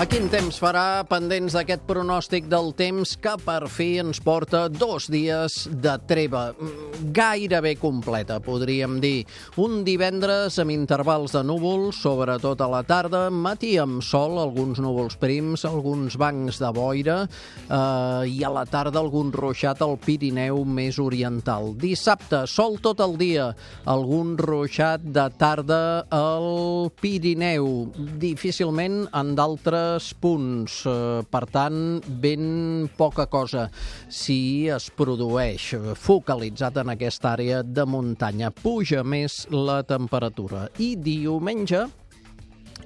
A quin temps farà pendents d'aquest pronòstic del temps que per fi ens porta dos dies de treva mm, gairebé completa, podríem dir. Un divendres amb intervals de núvols, sobretot a la tarda, matí amb sol, alguns núvols prims, alguns bancs de boira eh, i a la tarda algun ruixat al Pirineu més oriental. Dissabte, sol tot el dia, algun ruixat de tarda al Pirineu, difícilment en d'altres punts. Eh, per tant, ben poca cosa si es produeix focalitzat en aquesta àrea de muntanya. Puja més la temperatura. I diumenge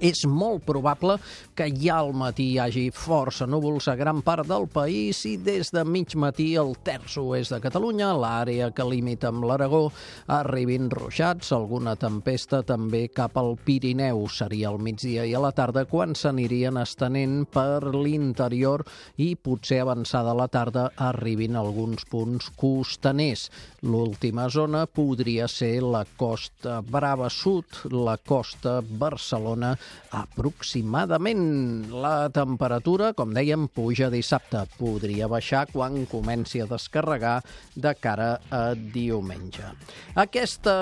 és molt probable que ja al matí hi hagi força núvols a gran part del país i des de mig matí el terç oest de Catalunya, l'àrea que limita amb l'Aragó, arribin ruixats, alguna tempesta també cap al Pirineu. Seria al migdia i a la tarda quan s'anirien estenent per l'interior i potser avançada la tarda arribin alguns punts costaners. L'última zona podria ser la costa Brava Sud, la costa Barcelona, aproximadament. La temperatura, com dèiem, puja dissabte. Podria baixar quan comenci a descarregar de cara a diumenge. Aquesta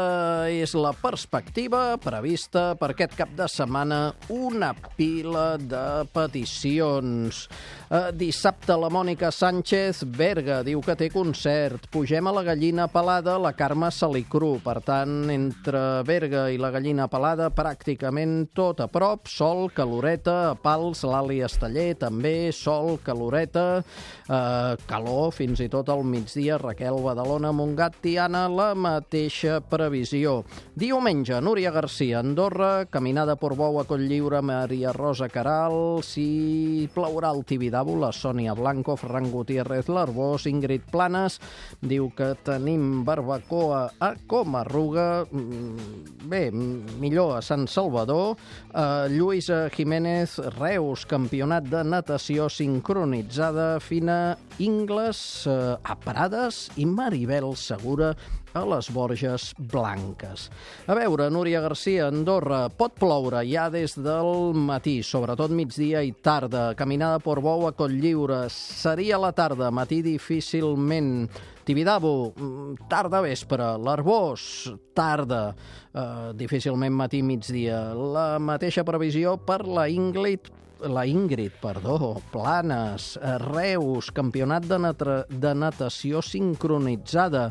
és la perspectiva prevista per aquest cap de setmana. Una pila de peticions. Eh, dissabte la Mònica Sánchez Berga diu que té concert. Pugem a la gallina pelada, la Carme Salicru. Per tant, entre Berga i la gallina pelada, pràcticament tot a prop. Sol, caloreta, a Pals, l'Ali Esteller, també sol, caloreta, eh, calor, fins i tot al migdia. Raquel Badalona, Montgat, Tiana, la mateixa previsió. Diumenge, Núria Garcia, Andorra, caminada per Bou a Cotlliure, Maria Rosa Caral, si plourà al Tibidabo, la Sònia Blanco, Ferran Gutiérrez, l'Arbós, Ingrid Planes, diu que tenim barbacoa a Comarruga, mm, bé, millor a Sant Salvador, eh, Lluïsa Jiménez, Reus, campionat de natació sincronitzada, Fina Ingles, eh, a Prades i Maribel Segura a les Borges Blanques. A veure, Núria Garcia, Andorra, pot ploure ja des del matí, sobretot migdia i tarda. Caminada per Bou a Cotlliure, seria la tarda, matí difícilment. Tibidabo, mm, tarda vespre. L'Arbós, tarda. Eh, difícilment matí migdia. La mateixa previsió per la Ingrid la Ingrid, perdó, Planes, Reus, campionat de, natra, de natació sincronitzada.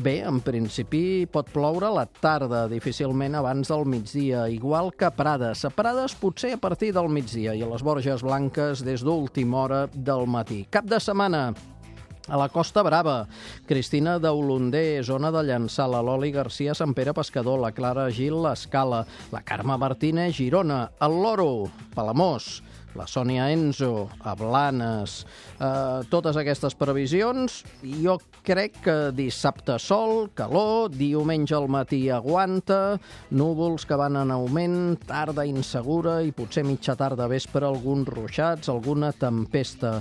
Bé, en principi pot ploure la tarda, difícilment abans del migdia, igual que Prades. A Prades potser a partir del migdia i a les Borges Blanques des d'última hora del matí. Cap de setmana, a la Costa Brava, Cristina d'Olonder, zona de Llançà, la Loli Garcia, Sant Pere Pescador, la Clara Gil, l'Escala, la Carme Martínez, Girona, el Loro, Palamós, la Sònia Enzo, a Blanes, eh, totes aquestes previsions, jo crec que dissabte sol, calor, diumenge al matí aguanta, núvols que van en augment, tarda insegura i potser mitja tarda vespre alguns ruixats, alguna tempesta.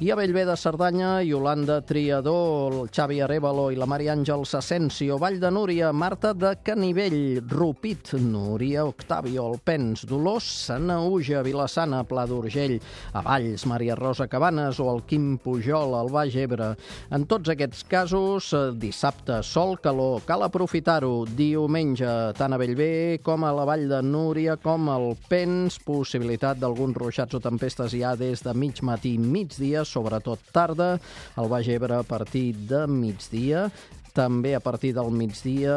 I a Bellver de Cerdanya, Yolanda Triador, el Xavi Arevalo i la Maria Àngels Asensio, Vall de Núria, Marta de Canivell, Rupit, Núria Octavio, Alpens, Dolors, Sanauja, Vilassana, Pla d'Urgell, a Valls, Maria Rosa Cabanes o el Quim Pujol, al Baix Ebre. En tots aquests casos, eh, dissabte, sol, calor, cal aprofitar-ho. Diumenge, tant a Bellver com a la Vall de Núria, com al Pens, possibilitat d'alguns ruixats o tempestes ja des de mig matí, migdia, sobretot tarda, al Baix Ebre a partir de migdia, també a partir del migdia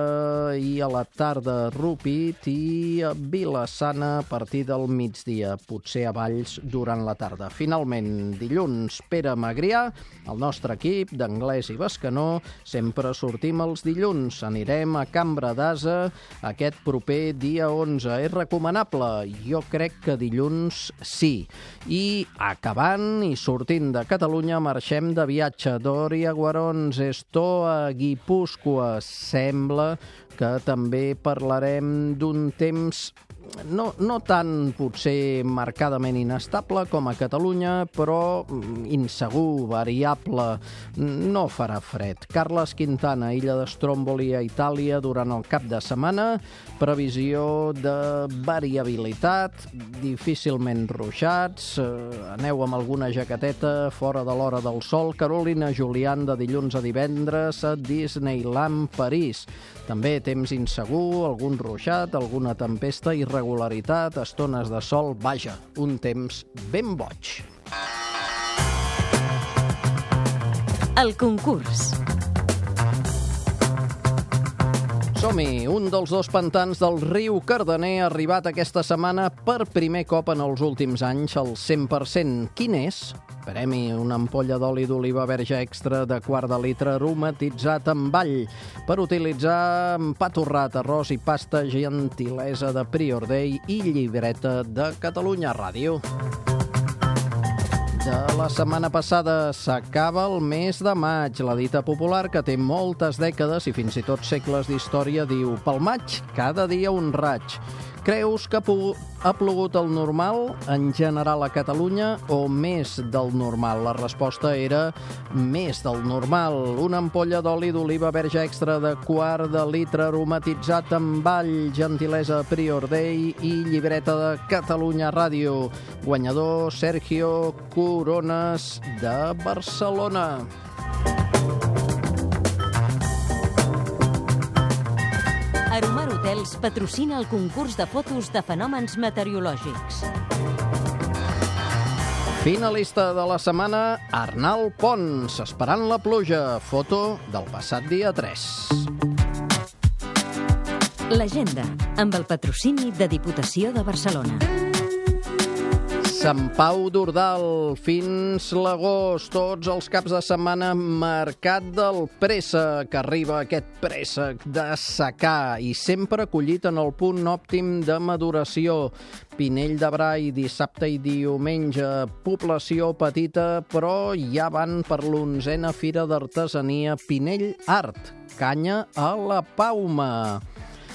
i a la tarda Rupit i a Vilassana a partir del migdia, potser a Valls durant la tarda. Finalment, dilluns, Pere Magrià, el nostre equip d'anglès i bascanó, sempre sortim els dilluns. Anirem a Cambra d'Asa aquest proper dia 11. És recomanable? Jo crec que dilluns sí. I acabant i sortint de Catalunya marxem de viatge. Dòria Guarons, Estoa, Guipúscoa. Sembla que també parlarem d'un temps no, no tan potser marcadament inestable com a Catalunya, però mm, insegur, variable, no farà fred. Carles Quintana, illa d'Estromboli a Itàlia durant el cap de setmana, previsió de variabilitat, difícilment ruixats, eh, aneu amb alguna jaqueteta fora de l'hora del sol, Carolina Julián de dilluns a divendres a Disneyland París. També temps insegur, algun ruixat, alguna tempesta, irregularitat, estones de sol, vaja, un temps ben boig. El concurs. Som-hi! Un dels dos pantans del riu Cardener ha arribat aquesta setmana per primer cop en els últims anys al 100%. Quin és? Premi una ampolla d'oli d'oliva verge extra de quart de litre aromatitzat amb all per utilitzar en pa torrat, arròs i pasta gentilesa de Prior Day i llibreta de Catalunya Ràdio. De la setmana passada s'acaba el mes de maig. La dita popular, que té moltes dècades i fins i tot segles d'història, diu «Pel maig, cada dia un raig». Creus que ha plogut el normal en general a Catalunya o més del normal? La resposta era més del normal. Una ampolla d'oli d'oliva verge extra de quart de litre aromatitzat amb all, gentilesa Prior Day i llibreta de Catalunya Ràdio. Guanyador Sergio Corones de Barcelona. Hotels patrocina el concurs de fotos de fenòmens meteorològics. Finalista de la setmana, Arnal Pons, esperant la pluja. Foto del passat dia 3. L'agenda, amb el patrocini de Diputació de Barcelona. Sant Pau d'Ordal, fins l'agost, tots els caps de setmana, Mercat del Préssec. Arriba aquest préssec de secà i sempre collit en el punt òptim de maduració. Pinell de Brai, dissabte i diumenge, població petita, però ja van per l'onzena Fira d'Artesania Pinell Art, canya a la Pauma.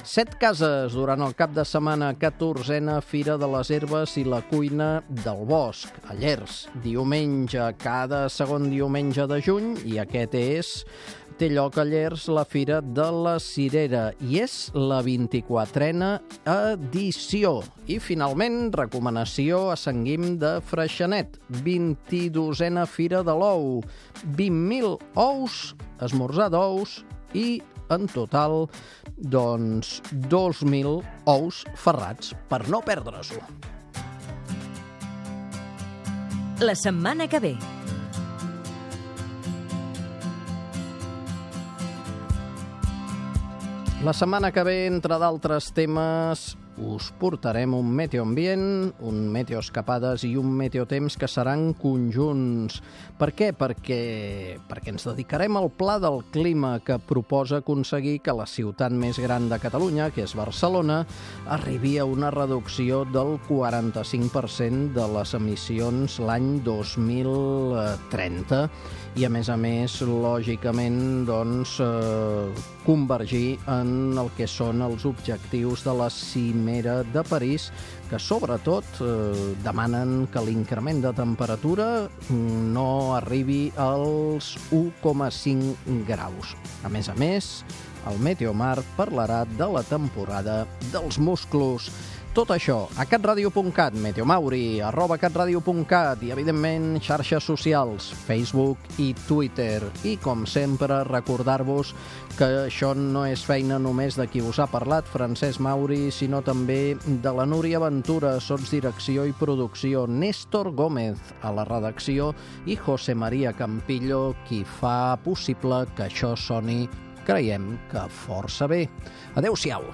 Set cases durant el cap de setmana, 14a Fira de les Herbes i la Cuina del Bosc, a Llers. Diumenge, cada segon diumenge de juny, i aquest és té lloc a Llers la Fira de la Cirera i és la 24a edició. I finalment, recomanació a Sant Guim de Freixenet, 22a Fira de l'Ou, 20.000 ous, esmorzar d'ous i en total doncs 2.000 ous ferrats per no perdre-s'ho. La setmana que ve. La setmana que ve, entre d'altres temes, us portarem un meteoambient, un meteoescapades i un meteotemps que seran conjunts. Per què? Perquè, perquè ens dedicarem al pla del clima que proposa aconseguir que la ciutat més gran de Catalunya, que és Barcelona, arribi a una reducció del 45% de les emissions l'any 2030 i, a més a més, lògicament, doncs, eh, convergir en el que són els objectius de la cimera de París, que sobretot eh, demanen que l'increment de temperatura no arribi als 1,5 graus. A més a més, el Meteomar parlarà de la temporada dels musclos. Tot això a catradio.cat, Meteomauri, arroba catradio.cat i, evidentment, xarxes socials, Facebook i Twitter. I, com sempre, recordar-vos que això no és feina només de qui us ha parlat, Francesc Mauri, sinó també de la Núria Ventura, sots direcció i producció, Néstor Gómez a la redacció i José María Campillo, qui fa possible que això soni, creiem que força bé. Adeu-siau.